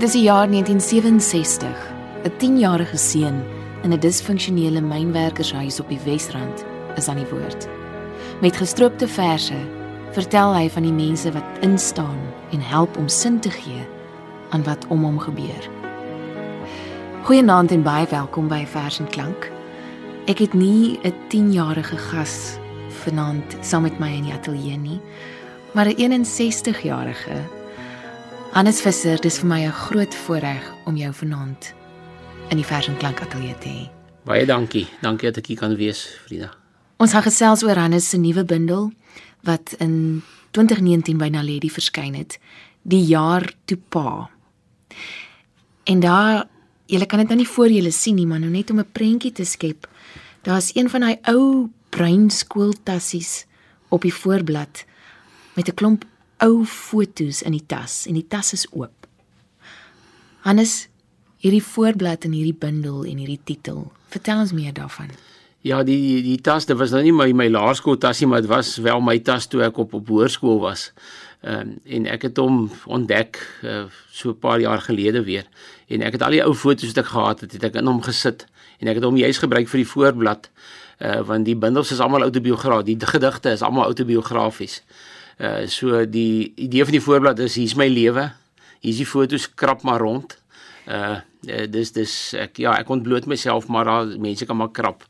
Dit is die jaar 1967. 'n 10-jarige seun in 'n disfunksionele mynwerkershuis op die Wesrand is aan die woord. Met gestroopte verse vertel hy van die mense wat instaan en help om sin te gee aan wat om hom gebeur. Goeienaand en baie welkom by Vers en Klank. Ek het nie 'n 10-jarige gas vanaand saam met my in die ateljee nie, maar 'n 61-jarige. Hannes Visser, dis vir my 'n groot voorreg om jou vanaand in die Vers en Klank ateljee te hê. Baie dankie. Dankie dat ek hier kan wees, Frida. Ons gaan gesels oor Hannes se nuwe bundel wat in 2019 by Naledi verskyn het, Die jaar toe pa. En daar, julle kan dit nou nie voor julle sien nie, maar nou net om 'n prentjie te skep. Daar's een van daai ou bruin skooltassies op die voorblad met 'n klomp ou fotos in die tas en die tas is oop. Hannes, hierdie voorblad en hierdie bundel en hierdie titel. Vertel ons meer daarvan. Ja, die die, die tas, dit was nou nie my my laerskooltassie, maar dit was wel my tas toe ek op op hoërskool was. Ehm um, en ek het hom ontdek uh, so 'n paar jaar gelede weer. En ek het al die ou foto's wat ek gehad het, het ek in hom gesit en ek het hom juist gebruik vir die voorblad. Uh want die bundels is almal autobiografies, die gedigte is almal autobiografies. Uh so die idee van die voorblad is hier's my lewe. Hier's die foto's krap maar rond. Uh dis dis ek ja, ek ontbloot myself maar daar mense kan maar krap.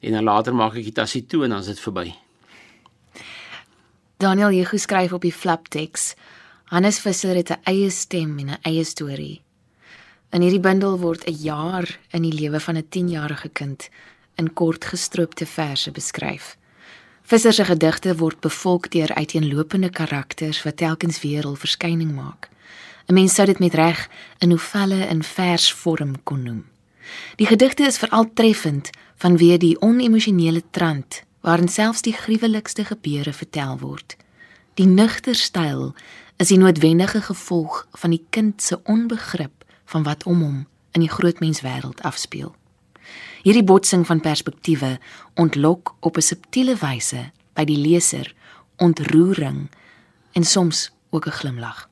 En dan later maak ek die tassie toe en dan is dit verby. Daniel Hugo skryf op die flapteks. Hannes Visser het 'n eie stem en 'n eie storie. In hierdie bundel word 'n jaar in die lewe van 'n 10-jarige kind in kort gestroopte verse beskryf. Visser se gedigte word bevolk deur uiteenlopende karakters wat telkens weer hul verskyning maak. 'n Mens sou dit met reg 'n novelle in versvorm kon noem. Die gedigte is veral treffend vanweë die onemosionele trant waarin selfs die gruwelikste gebeure vertel word. Die nugter styl is die noodwendige gevolg van die kind se onbegrip van wat om hom in die groot menswêreld afspeel. Hierdie botsing van perspektiewe ontlok op 'n subtiele wyse by die leser ontroering en soms ook 'n glimlag.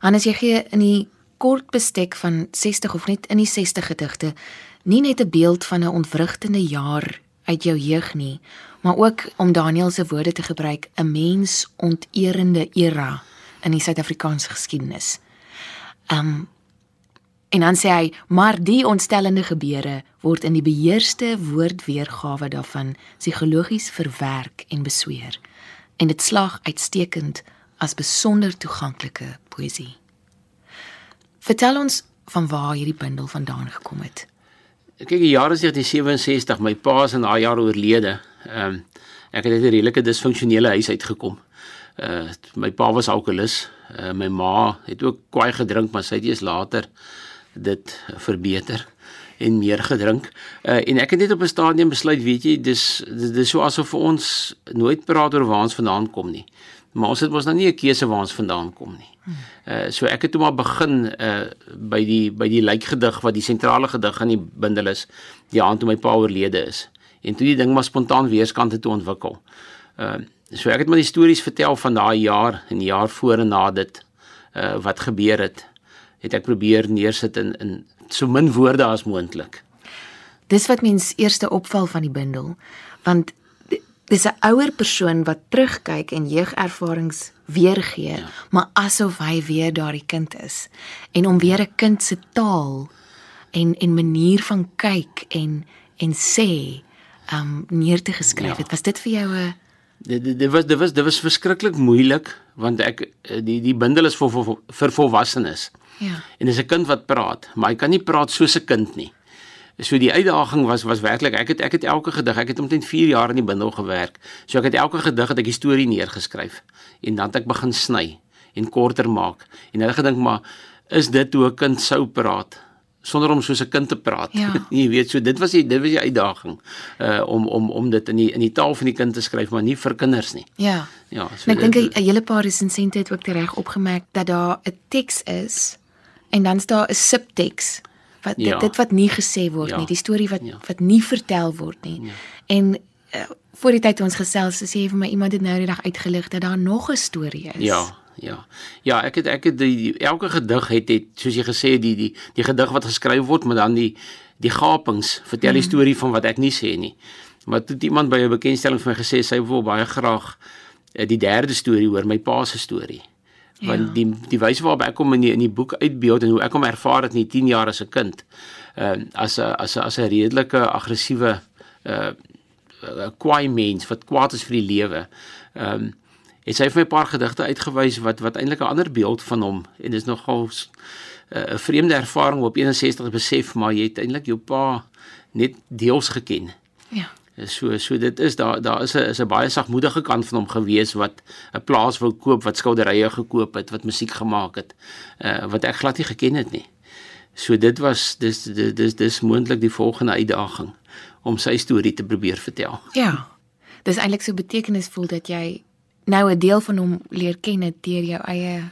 Anders jy gee in die kort bestek van 60 of net in die 60 gedigte nie net 'n beeld van 'n ontwrigtende jaar uit jou jeug nie, maar ook om Daniel se woorde te gebruik, 'n mens onteerende era in die Suid-Afrikaanse geskiedenis. Um en dan sê hy, maar die ontstellende gebeure word in die beheerste woordweergawe daarvan psigologies verwerk en besweer. En dit slag uitstekend as besonder toeganklike poësie. Vertel ons van waar hierdie bundel vandaan gekom het. Kyk, die jaar is 1967, my pa is in daai jaar oorlede. Ehm um, ek het uit 'n redelike disfunksionele huis uitgekom. Uh my pa was alkoholus. Uh my ma het ook kwaai gedrink, maar sy het eers later dit verbeter en meer gedrink. Uh en ek het net op 'n stadium besluit, weet jy, dis dis, so asof vir ons nooit praat oor waar ons vandaan kom nie. Maar ons het mos nou nie 'n keuse waar ons vandaan kom nie. Uh so ek het toe maar begin uh by die by die lijkgedig wat die sentrale gedig aan die bundel is, die aand toe my pa oorlede is. En toe die ding maar spontaan weerskante toe ontwikkel. Uh so ek het maar die stories vertel van daai jaar en die jaar voor en na dit uh wat gebeur het. Het ek probeer neersit in in so min woorde as moontlik. Dis wat mens eerste opval van die bundel, want dis 'n ouer persoon wat terugkyk en jeugervarings weergee, ja. maar asof hy weer daardie kind is en om weer 'n kind se taal en en manier van kyk en en sê um neer te geskryf het. Ja. Was dit vir jou 'n dit dit was dit was dit was verskriklik moeilik want ek die die bundel is vir vir, vir volwassenes. Ja. En dis 'n kind wat praat, maar hy kan nie praat soos 'n kind nie. So die uitdaging was was werklik ek het ek het elke gedig, ek het omtrent 4 jaar in die bundel gewerk. So ek het elke gedig het ek die storie neergeskryf en dan het ek begin sny en korter maak. En hulle gedink maar is dit hoe 'n kind sou praat sonder om soos 'n kind te praat. Ja. Jy weet so dit was die dit was die uitdaging uh om om om dit in die in die taal van die kind te skryf maar nie vir kinders nie. Ja. Ja, so ek dink 'n hele paar resensente het ook reg opgemerk dat daar 'n teks is en dan's daar 'n subteks wat ja. dit, dit wat nie gesê word ja. nie, die storie wat ja. wat nie vertel word nie. Ja. En uh, voor die tyd ons gesels, sê jy vir my iemand het nou die dag uitgelig dat daar nog 'n storie is. Ja. ja. Ja, ek het ek het die, die elke gedig het het soos jy gesê die die die gedig wat geskryf word, maar dan die die gapings vertel die mm. storie van wat ek nie sê nie. Maar toe iemand by 'n bekendstelling vir my gesê sy wil baie graag uh, die derde storie hoor, my pa se storie. Want ja. die die wyse waarop ek kom in die, in die boek uitbeeld en hoe ek hom ervaar het in die 10 jaar as 'n kind. Ehm uh, as 'n as 'n as 'n redelike aggressiewe uh kwaai mens wat kwaad is vir die lewe. Ehm um, het sy vir my 'n paar gedigte uitgewys wat wat eintlik 'n ander beeld van hom en dis nogal eh, 'n uh, vreemde ervaring op 61 besef maar jy het eintlik jou pa net deels geken. Ja. So so dit is daar daar is 'n is 'n baie sagmoedige kant van hom gewees wat 'n plaas wou koop, wat skilderye gekoop het, wat musiek gemaak het. Uh wat ek glad nie geken het nie. So dit was dis dis dis, dis moontlik die volgende uitdaging om sy storie te probeer vertel. Ja. Dis eintlik so betekenisvol dat jy nou 'n deel van hom leer ken deur jou eie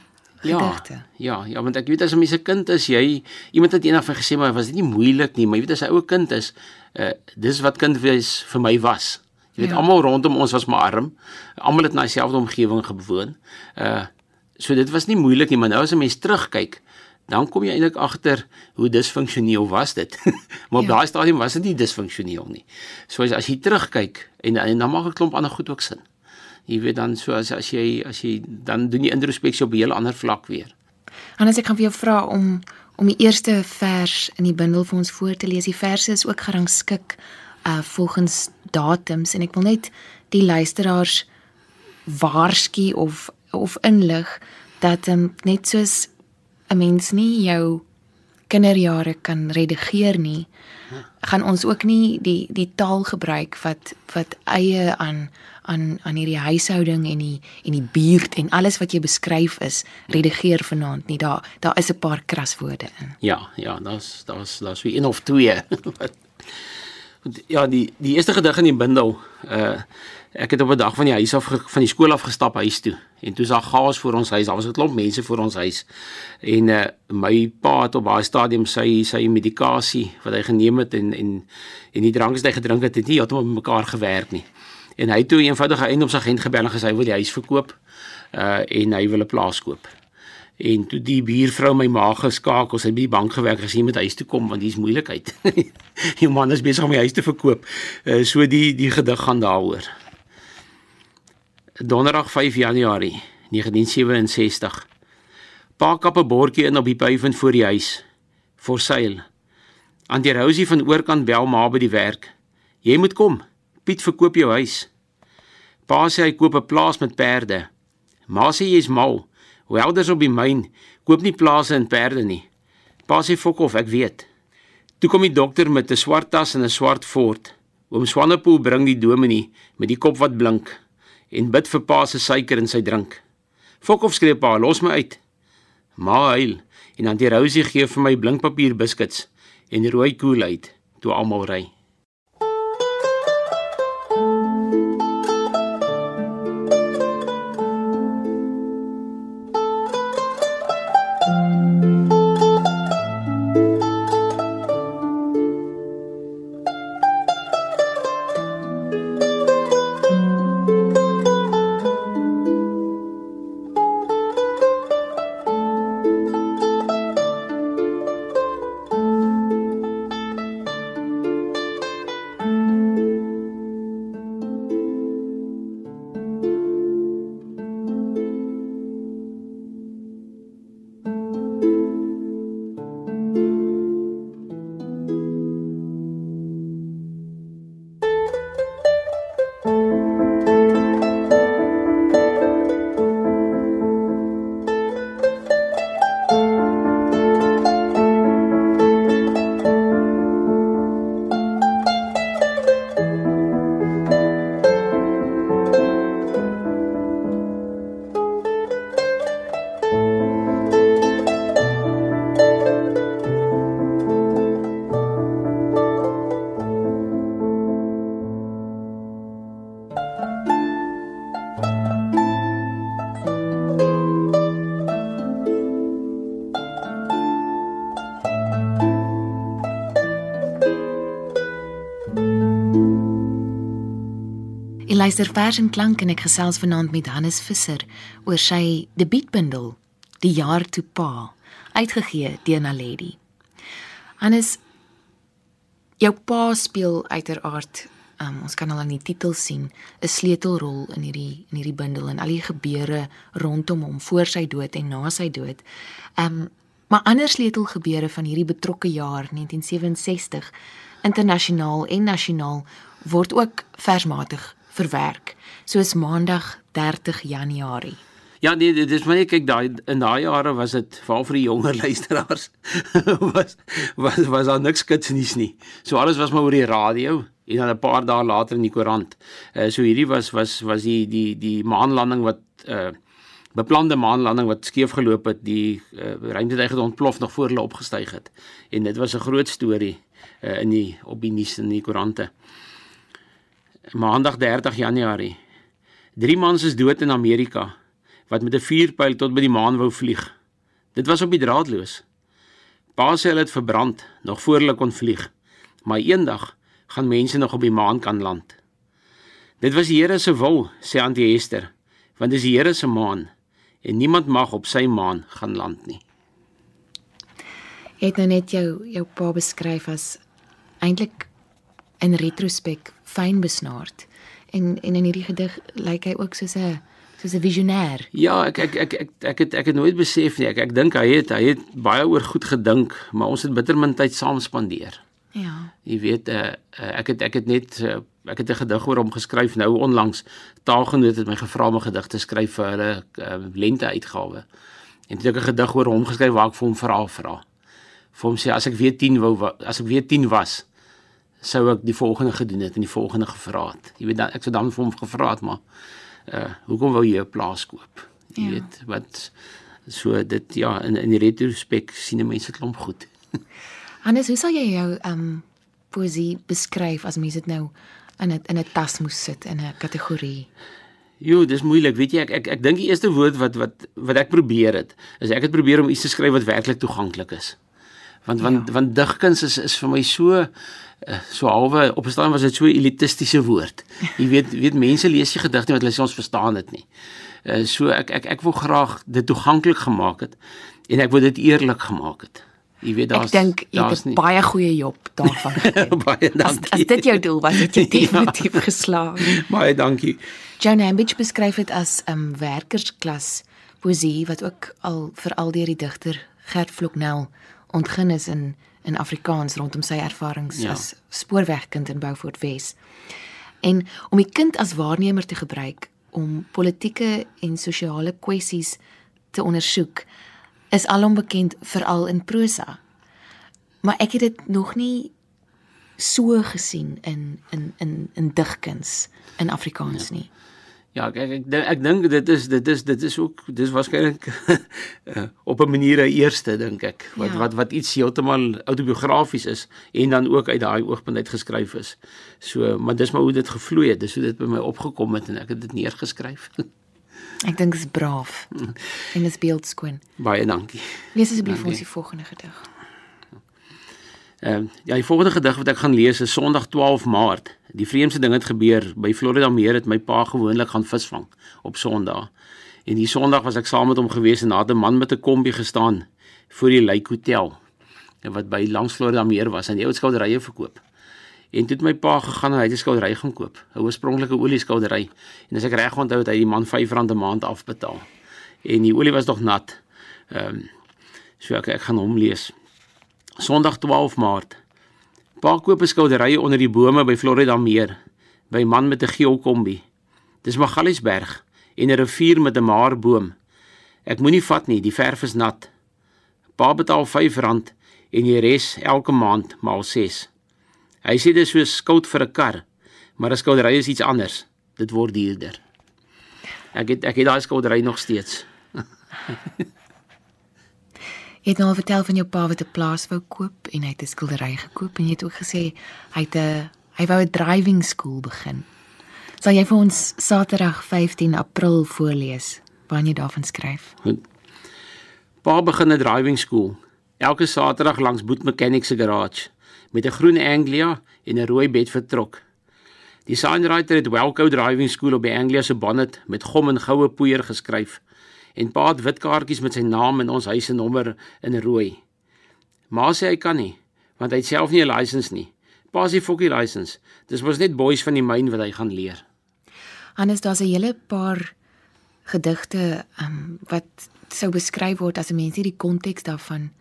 gedigte. Ja, ja, ja, want ek weet as 'n mens se kind is, jy iemand het eendag vir gesê maar was dit nie moeilik nie, maar jy weet as 'n ou kind is, uh dis wat kind wees vir my was. Jy weet ja. almal rondom ons was maar arm. Almal het na dieselfde omgewing gewoon. Uh so dit was nie moeilik nie, maar nou as 'n mens terugkyk, dan kom jy eintlik agter hoe disfunksioneel was dit. maar op ja. daai stadium was dit nie disfunksioneel nie. So as, as jy terugkyk en, en dan maak 'n klomp ander goed ook sin jy weet dan so as as jy as jy dan doen jy introspeksie op 'n heel ander vlak weer. Anders ek kan vir jou vra om om die eerste vers in die bundel vir ons voor te lees. Die verse is ook gerangskik uh volgens datums en ek wil net die luisteraars waarsku of of inlig dat um, net soos 'n mens nie jou kinderjare kan redigeer nie, gaan ons ook nie die die taal gebruik wat wat eie aan aan aan hierdie huishouding en die en die buurt en alles wat jy beskryf is redigeer vanaand nie daar daar is 'n paar kraswoorde in. Ja, ja, daar's daar's daar's wie een of twee. ja, die die eerste gedig in die bundel uh ek het op 'n dag van die huis af van die skool af gestap huis toe en toe sag gaas voor ons huis daar was 'n klomp mense voor ons huis en uh my pa het op baie stadium sy sy medikasie wat hy geneem het en en en die drank wat hy gedrink het het nie heeltemal mekaar gewerk nie en hy het toe eenvoudig 'n eiendomsagent gebel en gesê hy wil die huis verkoop uh en hy wil 'n plaas koop. En toe die buurvrou my ma geskakel, sy het by die bank gewerk gesien met huis toe kom want dis moeilikheid. die man is besig om die huis te verkoop. Uh so die die gedig gaan daaroor. Donderdag 5 Januarie 1967. Pa kap 'n bordjie in op die puiven voor die huis. For sale. Antie Rosie van oorkant bel ma by die werk. Jy moet kom. Piet verkoop jou huis. Pa sê hy koop 'n plaas met perde. Ma sê jy's mal. Welders op die myn koop nie plase en perde nie. Pa sê fok of ek weet. Toe kom die dokter met 'n swart tas en 'n swart fort. Oom Swanepoel bring die dominee met die kop wat blink en bid vir pa se suiker in sy drink. Fok of skree pa, los my uit. Ma huil en dan die Rosie gee vir my blinkpapier biscuits en rooi koeluit toe almal ry. Luister vers en klank en ek gesels vanaand met Hannes Visser oor sy debuutbundel Die jaar toe pa, uitgegee deur Naledi. Hannes jou pa speel uiteraard um, ons kan al aan die titel sien 'n sleutelrol in hierdie in hierdie bundel en al die gebeure rondom hom voor sy dood en na sy dood. Um maar ander sleutelgebeure van hierdie betrokke jaar 1967 internasionaal en nasionaal word ook versmatig verwerk soos maandag 30 Januarie. Ja nee, dit is maar net kyk daai in daai jare was dit veral vir die jonger luisteraars was was was daar niks kitsnies nie. So alles was maar oor die radio en dan 'n paar dae later in die koerant. Uh, so hierdie was was was die die die maanlanding wat uh beplande maanlanding wat skeef geloop het, die uh, ruimtetuig het ontplof nog voor hulle opgestyg het. En dit was 'n groot storie uh, in die op die nuus in die koerante. Maandag 30 Januarie. Drie mans is dood in Amerika wat met 'n vuurpyl tot by die maan wou vlieg. Dit was op die draadloos. Pa sê hulle het verbrand nog voor hulle kon vlieg. Maar eendag gaan mense nog op die maan kan land. Dit was die Here se wil, sê Auntie Esther, want dis die Here se maan en niemand mag op sy maan gaan land nie. Jy het nou net jou jou pa beskryf as eintlik in retrospek fyn besnaard. En en in hierdie gedig lyk hy ook soos 'n soos 'n visionêr. Ja, ek ek ek ek ek het ek het nooit besef nie. Ek ek dink hy het hy het baie oor goed gedink, maar ons het bitter min tyd saam spandeer. Ja. Jy weet uh, ek het ek het net uh, ek het 'n gedig oor hom geskryf nou onlangs. Taalgenoot het my gevra om 'n gedig te skryf vir hulle uh, lente uitgawe. En toe ek 'n gedig oor hom geskryf waar ek vir hom vra vra. Vir hom sê as ek weer 10 wou as ek weer 10 was, sou ek die volgende gedoen het en die volgende gevra het. Jy weet dan ek sou dan vir hom gevra het maar uh hoekom wou jy 'n plaas koop? Jy ja. weet wat so dit ja in in die retrospek sien mense klomp goed. Hannes, hoe sal jy jou um poesie beskryf as mense dit nou in 'n in 'n tas moes sit in 'n kategorie? Jo, dis moeilik. Weet jy, ek ek ek dink die eerste woord wat wat wat ek probeer het, is ek het probeer om iets te skryf wat werklik toeganklik is. Want want ja. want digkuns is is vir my so so halwe op 'n stadium was dit so 'n elitistiese woord. Jy weet weet mense lees die gedigte wat hulle sê ons verstaan dit nie. Uh so ek ek ek wil graag dit toeganklik gemaak het en ek wil dit eerlik gemaak het. Jy weet daar's Ek dink jy het 'n baie goeie job daarvan gedoen. baie dankie. As, as dit jou doel was, het jy definitief ja. geslaag. Baie dankie. John Ambidge beskryf dit as 'n um, werkersklas poesie wat ook al vir al die digter Gert Vloknel ontgin is in in Afrikaans rondom sy ervarings ja. as spoorwegkind in Beaufort Wes. En om die kind as waarnemer te gebruik om politieke en sosiale kwessies te ondersoek is alom bekend veral in prosa. Maar ek het dit nog nie so gesien in in in in digkuns in Afrikaans ja. nie. Ja, ek ek ek, ek dink dit is dit is dit is ook dis waarskynlik uh, op 'n manier 'n eerste dink ek wat ja. wat wat iets heeltemal autobiografies is en dan ook uit daai oogpunt uit geskryf is. So, maar dis maar hoe dit gevloei het. Dis hoe dit by my opgekom het en ek het dit neergeskryf. ek dink dit is braaf. En dit is beeldskoon. Baie dankie. Lees asseblief ons die volgende gedig. Ehm uh, ja, die volgende gedig wat ek gaan lees is Sondag 12 Maart. Die vreemdste ding het gebeur. By Florida Meer het my pa gewoonlik gaan visvang op Sondag. En die Sondag was ek saam met hom gewees en daar 'n man met 'n kombie gestaan voor die Lake Hotel wat by langs Florida Meer was en hy het skouderye verkoop. En toe het my pa gegaan en hy het 'n skoudery gaan koop, 'n oorspronklike olie skoudery. En as ek reg onthou het hy die man R5 'n maand afbetaal. En die olie was nog nat. Ehm um, so ek, ek gaan hom lees. Sondag 12 Maart. Pa koop 'n skoudery onder die bome by Florida Meer by man met 'n geel kombi. Dis Magaliesberg en 'n rivier met 'n maarboom. Ek moenie vat nie, die verf is nat. Pa betaal R5 en die res elke maand maal 6. Hy sê dis so skout vir 'n kar, maar 'n skoudery is iets anders. Dit word duurder. Ek het ek het daai skoudery nog steeds. Jy het nou vertel van jou pa wat 'n plaas wou koop en hy het 'n skildery gekoop en jy het ook gesê hy het 'n hy wou 'n driving school begin. Sal jy vir ons Saterdag 15 April voorlees wanneer jy daarvan skryf? Goed. Pa begin 'n driving school elke Saterdag langs Boot Mechanics se garage met 'n groen Anglia en 'n rooi bed vertrok. Die signwriter het Welco Driving School op die Anglia se bonnet met gom en goue poeier geskryf en pa het wit kaartjies met sy naam en ons huis se nommer in rooi. Ma sê hy kan nie, want hy het self nie 'n lisensie nie. Pa se fokkie lisensie. Dis mos net boys van die myn wat hy gaan leer. Hannes, daar's 'n hele paar gedigte um, wat sou beskryf word as 'n mens hierdie konteks daarvan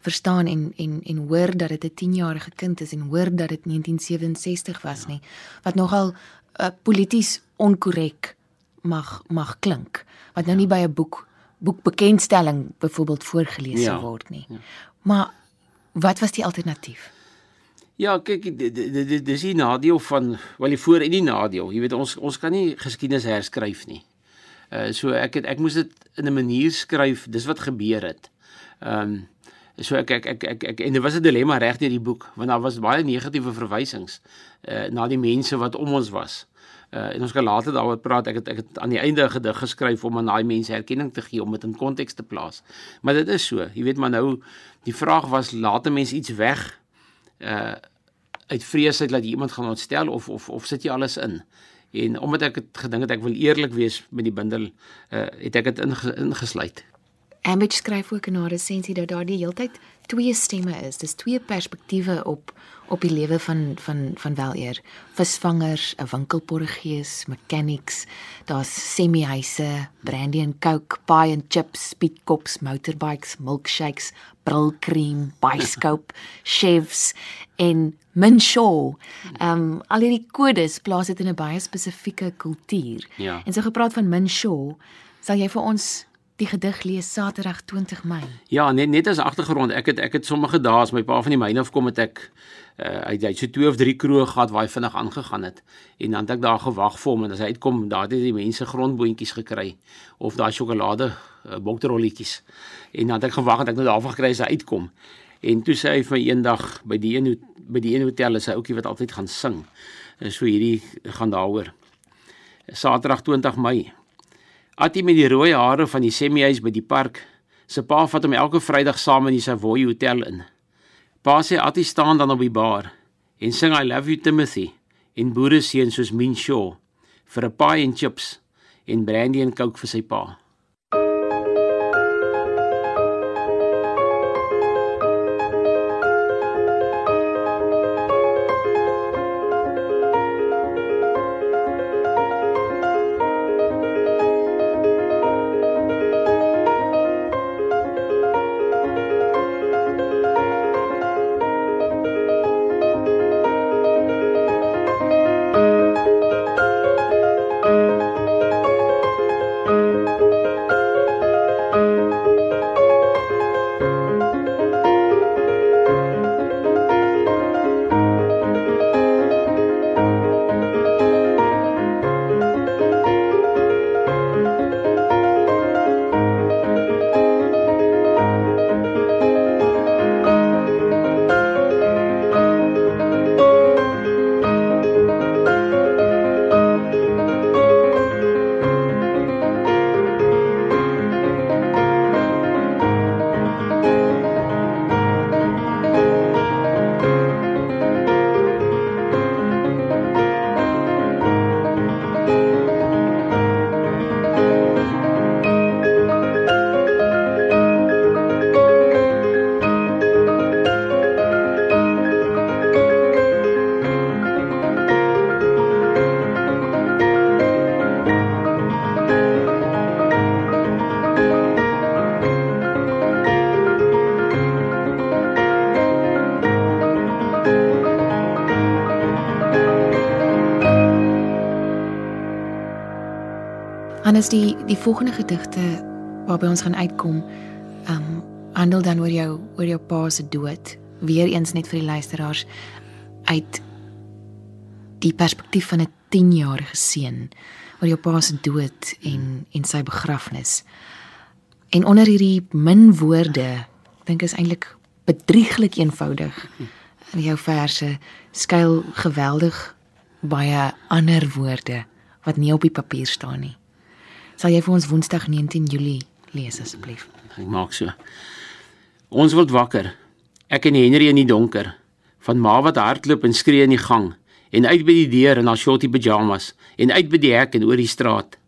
verstaan en en en hoor dat dit 'n 10-jarige kind is en hoor dat dit 1967 was nie wat nogal uh, polities onkorrek mag mag klink wat nou nie by 'n boek boekbekendstelling byvoorbeeld voorgeles ja. word nie. Ja. Maar wat was die alternatief? Ja, kyk, dis die nadeel van wel die voor en die nadeel. Jy weet ons ons kan nie geskiedenis herskryf nie. Uh so ek het ek moes dit in 'n manier skryf, dis wat gebeur het. Ehm um, so ek ek ek ek, ek en dit was 'n dilemma reg deur die boek want daar was baie negatiewe verwysings uh na die mense wat om ons was. Uh en ons kan later daaroor praat. Ek het ek het aan die einde 'n gedig geskryf om aan daai mense erkenning te gee om dit in konteks te plaas. Maar dit is so. Jy weet maar nou die vraag was laat 'n mens iets weg uh uit vrees uit dat iemand gaan ontstel of of of sit jy alles in? En omdat ek het gedink het ek wil eerlik wees met die bundel, uh het ek dit inge, ingesluit. Ambage skryf ook in haar resensie dat daar die heeltyd twee stemme is. Dis twee perspektiewe op op die lewe van van van weleer. Visvangers, 'n winkelporregees, mechanics, daar's semi-huise, brandy and coke, pie and chips, speedkops, motorbikes, milkshakes, brilcream, bioscope, chefs en Minshaw. Ehm um, al hierdie kodes plaas dit in 'n baie spesifieke kultuur. Ja. En so gepraat van Minshaw, sal jy vir ons die gedig lees Saterdag 20 Mei. Ja, net net as agtergrond, ek het ek het sommige dae as my pa van die myne af kom het ek uh, hy het so twee of drie kroë gehad waar hy vinnig aangegaan het en dan het ek daar gewag vir hom en as hy uitkom, daar het die mense grondboontjies gekry of daai sjokolade uh, bokterolletjies. En dan het ek gewag en ek nou daarvan gekry as hy uitkom. En toe sê hy vir my eendag by die een by die een hotel is hy ouetjie wat altyd gaan sing. En so hierdie gaan daaroor. Saterdag 20 Mei. Attie met die rooi hare van die semi-huis by die park. Sy pa vat hom elke Vrydag saam in die Savoy Hotel in. Pa sê Attie staan dan op die bar en sing I love you Timothy en boere seun soos Min Shaw vir 'n pie and chips en brandy en coke vir sy pa. Hannes die die volgende gedigte waarby ons gaan uitkom, ehm um, handel dan oor jou oor jou pa se dood. Weereens net vir die luisteraars uit die perspektief van 'n 10-jarige seun oor jou pa se dood en en sy begrafnis. En onder hierdie min woorde, dink is eintlik bedrieglik eenvoudig. In jou verse skuil geweldig baie ander woorde wat nie op die papier staan nie. Sal jy vir ons Woensdag 19 Julie lees asseblief? Ek maak so. Ons word wakker. Ek en Henry in die donker. Van ma wat hardloop en skree in die gang en uit by die deur in haar shorty pyjamas en uit by die hek en oor die straat.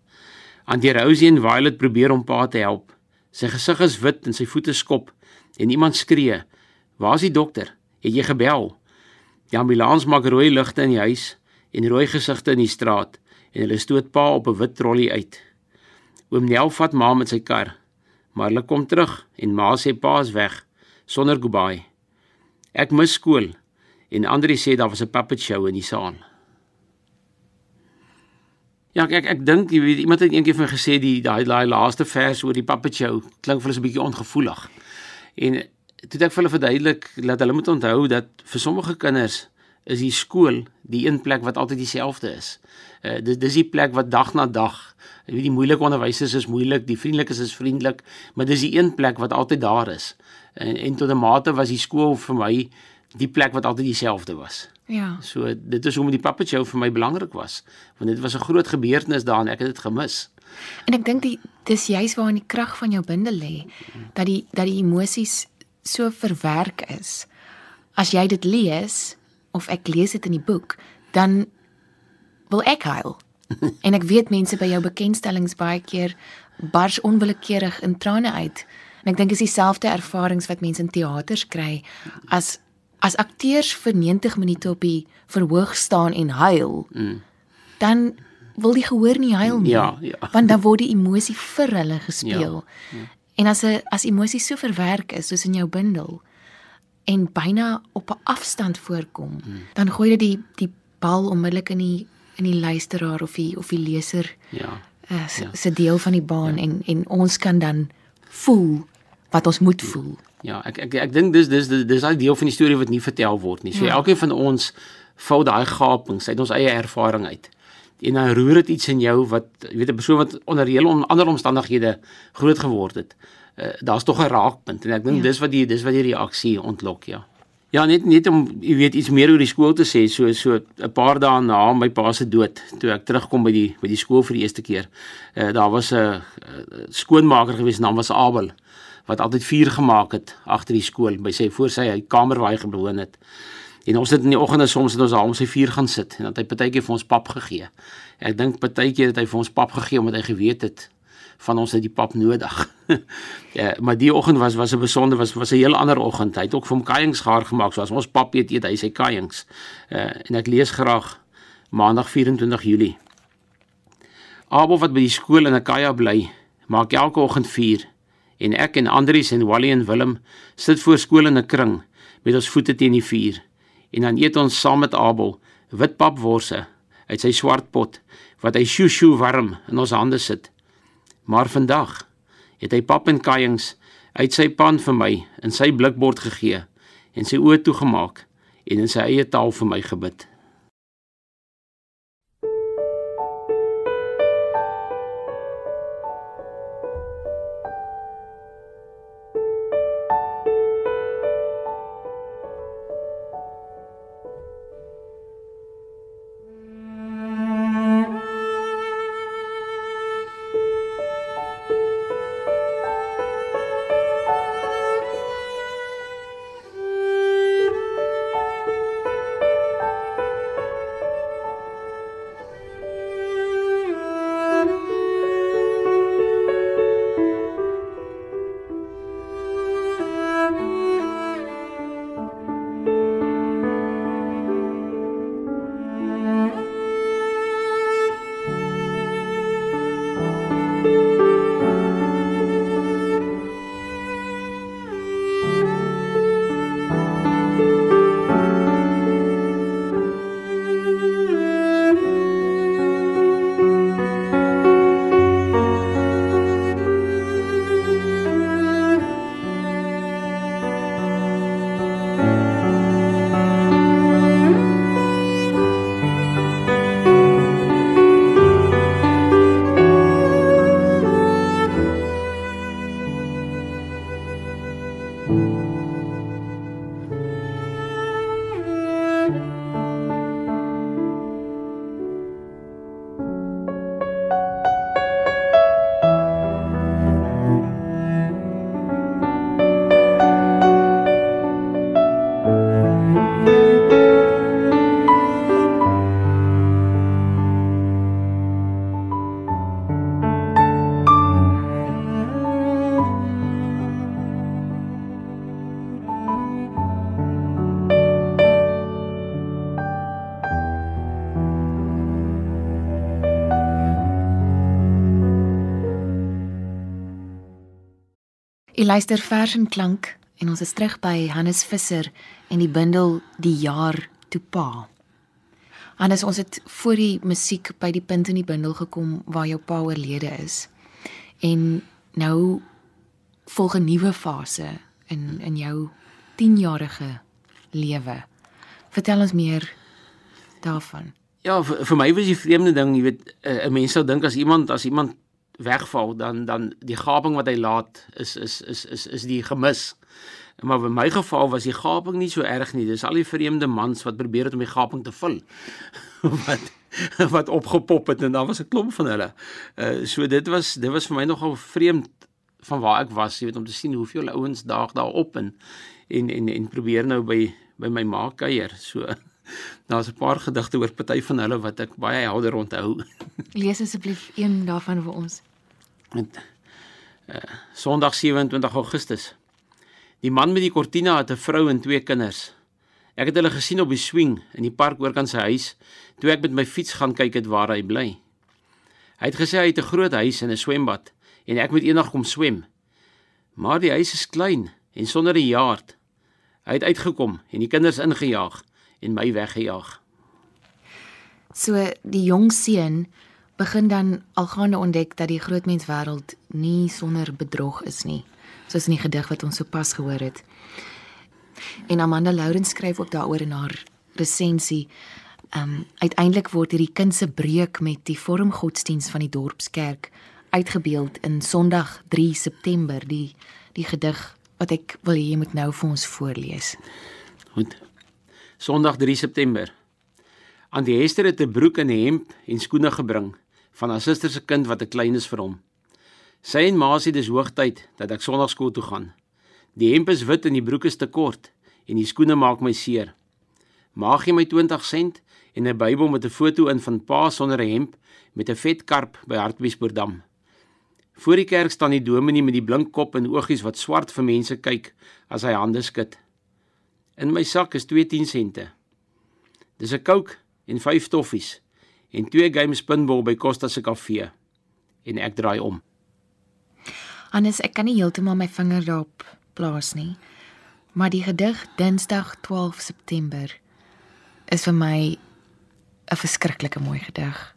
Auntie Rosie en Violet probeer om pa te help. Sy gesig is wit en sy voete skop en iemand skree: "Waar is die dokter? Het jy gebel?" Die ambulans maak rooi ligte in die huis en rooi gesigte in die straat en hulle stoot pa op 'n wit trolly uit. Oom Nel vat ma met sy kar, maar hulle kom terug en ma sê pa is weg sonder goodbye. Ek mis skool en Andri sê daar was 'n puppet show in die saal. Ja, ek ek, ek dink jy weet iemand het eendag vir my gesê die daai daai laaste vers oor die puppet show klink vir hulle 'n bietjie ongevoelig. En toe ek vir hulle verduidelik dat hulle moet onthou dat vir sommige kinders is die skool die een plek wat altyd dieselfde is. Uh dis dis die plek wat dag na dag, jy weet die moeilike onderwysers is moeilik, die vriendelikes is vriendelik, maar dis die een plek wat altyd daar is. En en tot 'n mate was die skool vir my die plek wat altyd dieselfde was. Ja. So dit is hoekom die puppet show vir my belangrik was, want dit was 'n groot gebeurtenis daar en ek het dit gemis. En ek dink die dis juis waar in die krag van jou bindel lê dat die dat die emosies so verwerk is. As jy dit lees of ek lees dit in die boek, dan wil ek huil. en ek weet mense by jou bekendstellings baie keer bars onwillekeurig in trane uit. En ek dink dis dieselfde ervarings wat mense in teaters kry as as akteurs vir 90 minute op die verhoog staan en huil. Mm. Dan wil die gehoor nie huil nie. Ja, ja. Want dan word die emosie vir hulle gespeel. Ja, ja. En as 'n as emosie so verwerk is soos in jou bundel en byna op 'n afstand voorkom, mm. dan gooi dit die die bal onmiddellik in die in die luisteraar of die of die leser. Ja. Uh, se ja. deel van die baan ja. en en ons kan dan voel wat ons moet voel. Ja, ek ek ek dink dis dis dis daai deel van die storie wat nie vertel word nie. So ja. elkeen van ons vou daai gapings uit ons eie ervaring uit. En dan roer dit iets in jou wat jy weet 'n persoon wat onder hele on, ander omstandighede groot geword het. Uh, Daar's tog 'n raakpunt en ek dink ja. dis wat die dis wat die reaksie ontlok, ja. Ja, net net om jy weet iets meer oor die skool te sê, so so 'n paar dae na my pa se dood, toe ek terugkom by die by die skool vir die eerste keer. Uh, daar was 'n uh, skoonmaker gewees, naam was Abel wat altyd vuur gemaak het agter die skool by sy voor sy kamer waar hy gewoon het. En ons het in die oggende soms het ons daar om sy vuur gaan sit en dan het hy partykeer vir ons pap gegee. Ek dink partykeer het hy vir ons pap gegee omdat hy geweet het van ons het die pap nodig. ja, maar die oggend was was 'n besonder was was 'n heel ander oggend. Hy het ook vir hom kaiings gaar gemaak soos ons pap eet, eet hy sy kaiings. Uh, en ek lees graag Maandag 24 Julie. Abel wat by die skool in Akaya bly, maak elke oggend vuur en ek en Andries en Wally en Willem sit voor skool in 'n kring met ons voete teen die vuur en dan eet ons saam met Abel witpapworse uit sy swart pot wat hy shoo shoo warm in ons hande sit. Maar vandag het hy pap en kajings uit sy pan vir my in sy blikbord gegee en sy oë toegemaak en in sy eie taal vir my gebid. U luister vers en klank en ons is terug by Hannes Visser en die bundel Die jaar toe pa. Hannes, ons het voor die musiek by die punt in die bundel gekom waar jou pa oorlede is. En nou volg 'n nuwe fase in in jou 10-jarige lewe. Vertel ons meer daarvan. Ja, vir, vir my was die vreemde ding, jy weet, 'n uh, mens sou dink as iemand as iemand wegval dan dan die gaping wat hy laat is is is is is die gemis. Maar in my geval was die gaping nie so erg nie. Dis al die vreemde mans wat probeer het om die gaping te vul. wat wat opgepop het en dan was 'n klomp van hulle. Uh so dit was dit was vir my nogal vreemd van waar ek was, jy weet om te sien hoeveel ouens daag daar op en en en en probeer nou by by my ma kuier. So daar's 'n paar gedigte oor party van hulle wat ek baie helder onthou. Lees asseblief een daarvan vir ons. Met uh Sondag 27 Augustus. Die man met die kortina het 'n vrou en twee kinders. Ek het hulle gesien op die swing in die park oor kan sy huis toe ek met my fiets gaan kyk het waar hy bly. Hy het gesê hy het 'n groot huis en 'n swembad en ek moet eendag kom swem. Maar die huis is klein en sonder 'n yard. Hy het uitgekom en die kinders ingejaag en my weggejaag. So die jong seun begin dan algaande ontdek dat die grootmens wêreld nie sonder bedrog is nie, soos in die gedig wat ons sopas gehoor het. En Amanda Lourens skryf ook daaroor in haar resensie. Um uiteindelik word hierdie kind se breek met die vormgodsdiens van die dorpskerk uitgebeeld in Sondag 3 September, die die gedig wat ek wil hê jy moet nou vir ons voorlees. Goed. Sondag 3 September. Aan die Hester het 'n broek en 'n hemp en skoene gebring van haar suster se kind wat 'n klein is vir hom. Sy en ma sê dis hoogtyd dat ek sonnaarskool toe gaan. Die hemp is wit en die broek is te kort en die skoene maak my seer. Ma gee my 20 sent en 'n Bybel met 'n foto in van pa sonder 'n hemp met 'n vet karp by Hartbeespoortdam. Voor die kerk staan die dominee met die blink kop en oogies wat swart vir mense kyk as hy hande skud. In my sak is 2 10 sente. Dis 'n Coke en 5 toffies en 2 game spinball by Costa se kafee. En ek draai om. Hannes, ek kan nie heeltemal my vinger daarop plaas nie. Maar die gedig Dinsdag 12 September is vir my 'n verskriklike mooi gedig.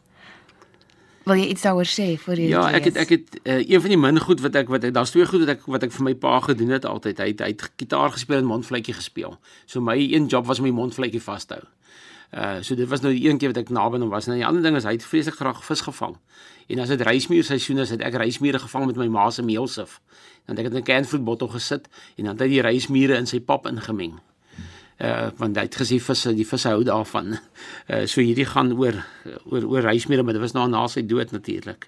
Wil jy iets daaroor sê voor jy Ja, ek het ek het uh, een van die min goed wat ek wat daar's twee goed wat ek wat ek vir my pa gedoen het altyd. Hy het hy het gitaar gespeel en mondvletjie gespeel. So my een job was om die mondvletjie vas te hou. Uh so dit was nou die een keer wat ek naby hom was. En die ander ding is hy het vreeslik graag vis gevang. En as dit reismuur seisoen is, het ek reismure gevang met my ma se meelsif. Dan het ek dit in 'n canfoodbottel gesit en dan het hy die reismure in sy pap ingemeng. Uh want hy het gesê visse, die visse hou daarvan. Uh so hierdie gaan oor oor oor reismure, maar dit was nou na sy dood natuurlik.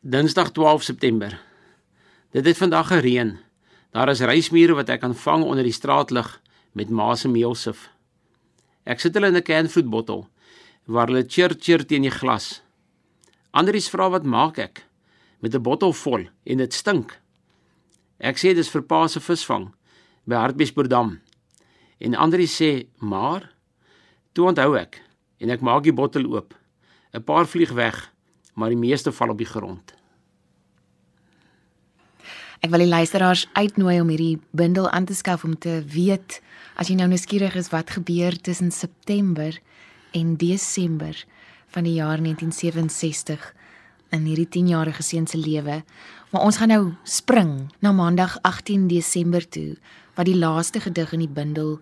Dinsdag 12 September. Dit het vandag gereën. Daar is reismure wat ek kan vang onder die straatlig met ma se meelsif. Ek sit hulle in 'n canfoodbottel waar hulle chir chir teen die glas. Andries vra wat maak ek met 'n bottel vol en dit stink. Ek sê dis vir pa se visvang by Hartbeespoortdam. En Andries sê: "Maar toe onthou ek en ek maak die bottel oop. 'n Paar vlieg weg, maar die meeste val op die grond." Ek wil die luisteraars uitnooi om hierdie bundel aan te skaf om te weet as jy nou nuuskierig is wat gebeur tussen September en Desember van die jaar 1967 in hierdie 10-jarige seun se lewe. Maar ons gaan nou spring na Maandag 18 Desember toe wat die laaste gedig in die bundel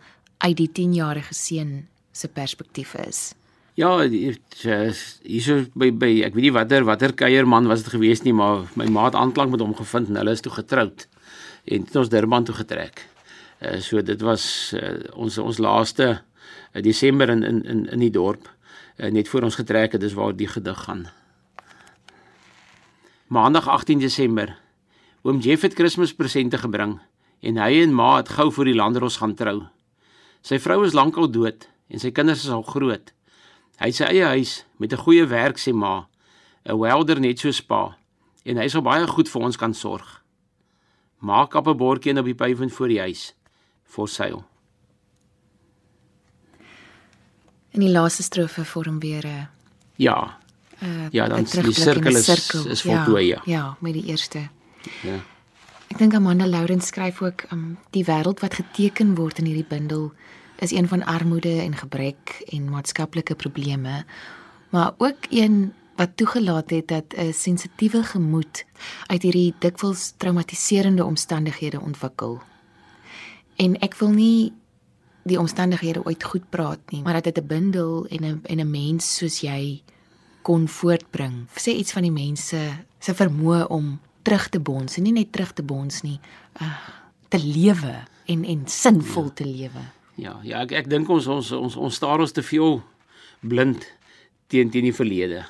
uit die 10-jarige seun se perspektief is. Ja, hierso by by ek weet nie watter watter kuierman was dit gewees nie, maar my ma het aanklank met hom gevind en hulle is toe getroud en het ons Durban toe getrek. Uh so dit was uh, ons ons laaste uh, Desember in in in in die dorp uh, net voor ons getrek het, dis waar die gedig gaan. Maandag 18 Desember. Oom Jeff het Kerspresente gebring en hy en ma het gou voor die landeros gaan trou. Sy vrou is lankal dood en sy kinders is al groot. Hy het sy eie huis met 'n goeie werk sê ma, 'n welder net so spa en hy sal baie goed vir ons kan sorg. Maak op 'n bordjie op die pyfin voor die huis vir seil. In die laaste strofe vorm weer 'n Ja. Uh, ja, dan die sirkel is is voltooi ja. Ja, met die eerste. Ja. Ek dink Amanda Lourens skryf ook um, die wêreld wat geteken word in hierdie bundel is een van armoede en gebrek en maatskaplike probleme, maar ook een wat toegelaat het dat 'n sensitiewe gemoed uit hierdie dikwels traumatiserende omstandighede ontwikkel. En ek wil nie die omstandighede ooit goed praat nie, maar dat dit 'n bundel en 'n en 'n mens soos jy kon voortbring. Sê iets van die mense se vermoë om terug te bons, en nie net terug te bons nie, uh, te lewe en en sinvol te lewe. Ja, ja, ek ek dink ons ons ons ons staar ons te veel blind teen teen die verlede.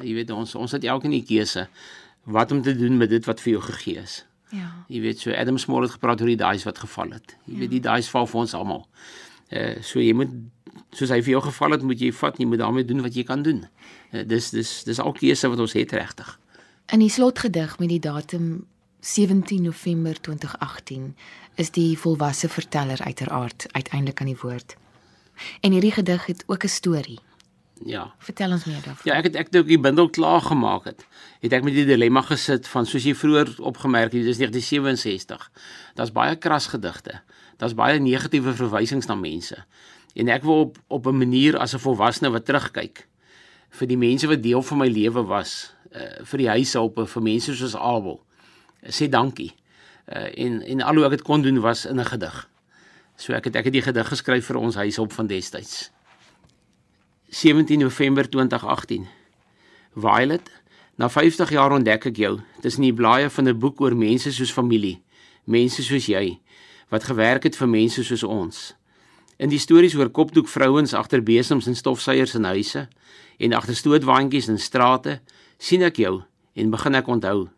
Jy weet ons ons het elkeen 'n keuse wat om te doen met dit wat vir jou gegee is. Ja. Jy weet so Adam Small het gepraat oor die daais wat geval het. Jy ja. weet die daais val vir ons almal. Uh, so jy moet soos hy vir jou geval het, moet jy vat, jy moet daarmee doen wat jy kan doen. Uh, dis dis dis al keuse wat ons het regtig. In die slotgedig met die datum 17 November 2018 is die volwasse verteller uiteraard uiteindelik aan die woord. En hierdie gedig het ook 'n storie. Ja. Vertel ons meer daarvan. Ja, ek het ek het ook die bundel klaar gemaak het. Het ek met die dilemma gesit van soos jy vroeër opgemerk het, dis 1967. Daar's baie kras gedigte. Daar's baie negatiewe verwysings na mense. En ek wil op op 'n manier as 'n volwassene wat terugkyk vir die mense wat deel van my lewe was, uh, vir die huishulpe, vir mense soos Abel. Sê dankie. Uh, en en al hoe ek dit kon doen was in 'n gedig. So ek het ek het die gedig geskryf vir ons huishulp van destyds. 17 November 2018. Violet, na 50 jaar ontdek ek jou tussen die blaaie van 'n boek oor mense soos familie, mense soos jy wat gewerk het vir mense soos ons. In die stories oor kopdoek vrouens agter besems en stofsuiers in huise en agter stootwaandjies in strate, sien ek jou en begin ek onthou.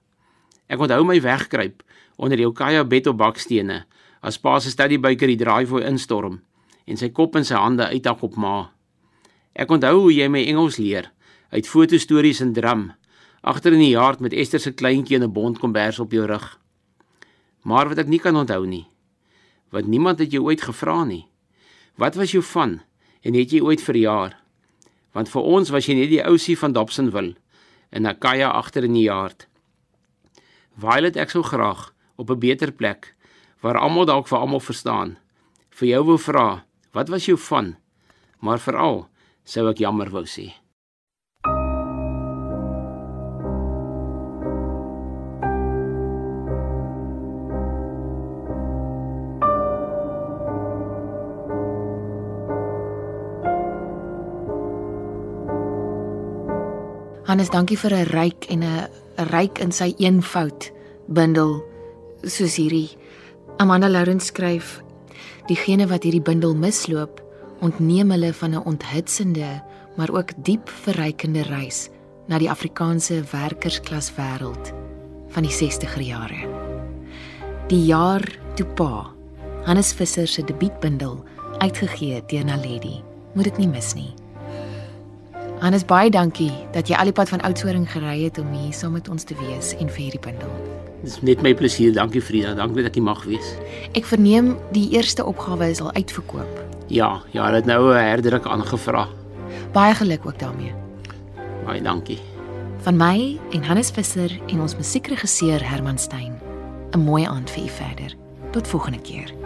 Ek onthou my wegkruip onder jou kaja bed op bakstene as pa se study byker die driveway instorm en sy kop in sy hande uitdag op ma. Ek onthou hoe jy my Engels leer uit fotostories en drum agter in die yard met Esther se kleintjie in 'n bondkombers op jou rug. Maar wat ek nie kan onthou nie, wat niemand het jou ooit gevra nie. Wat was jou van en het jy ooit verjaar? Want vir ons was jy net die ousie van Dobsonville in 'n kaja agter in die yard. Violet ek sou graag op 'n beter plek waar almal dalk vir almal verstaan. Vir jou wou vra, wat was jou van? Maar veral sou ek jammer wou sê. Hannes, dankie vir 'n ryk en 'n ryk in sy eenvoud bundel soos hierdie. Amanda Lourens skryf: Diegene wat hierdie bundel misloop, ontneem hulle van 'n onthitsende maar ook diep verrykende reis na die Afrikaanse werkersklas wêreld van die 60er jare. Die jaar toe pa Hannes Visser se debuutbundel uitgegee deur Naledi. Moet dit nie mis nie. Hannes baie dankie dat jy al die pad van Oudtshoorn gery het om hier saam met ons te wees en vir hierdie bundel. Dis net my plesier. Dankie Frida. Dankie dat ek mag wees. Ek verneem die eerste opgawe is al uitverkoop. Ja, ja, hulle het nou 'n herdruk aangevra. Baie geluk ook daarmee. Baie dankie. Van my en Hannes Visser en ons musiekregisseur Herman Stein. 'n Mooi aand vir u verder. Tot volgende keer.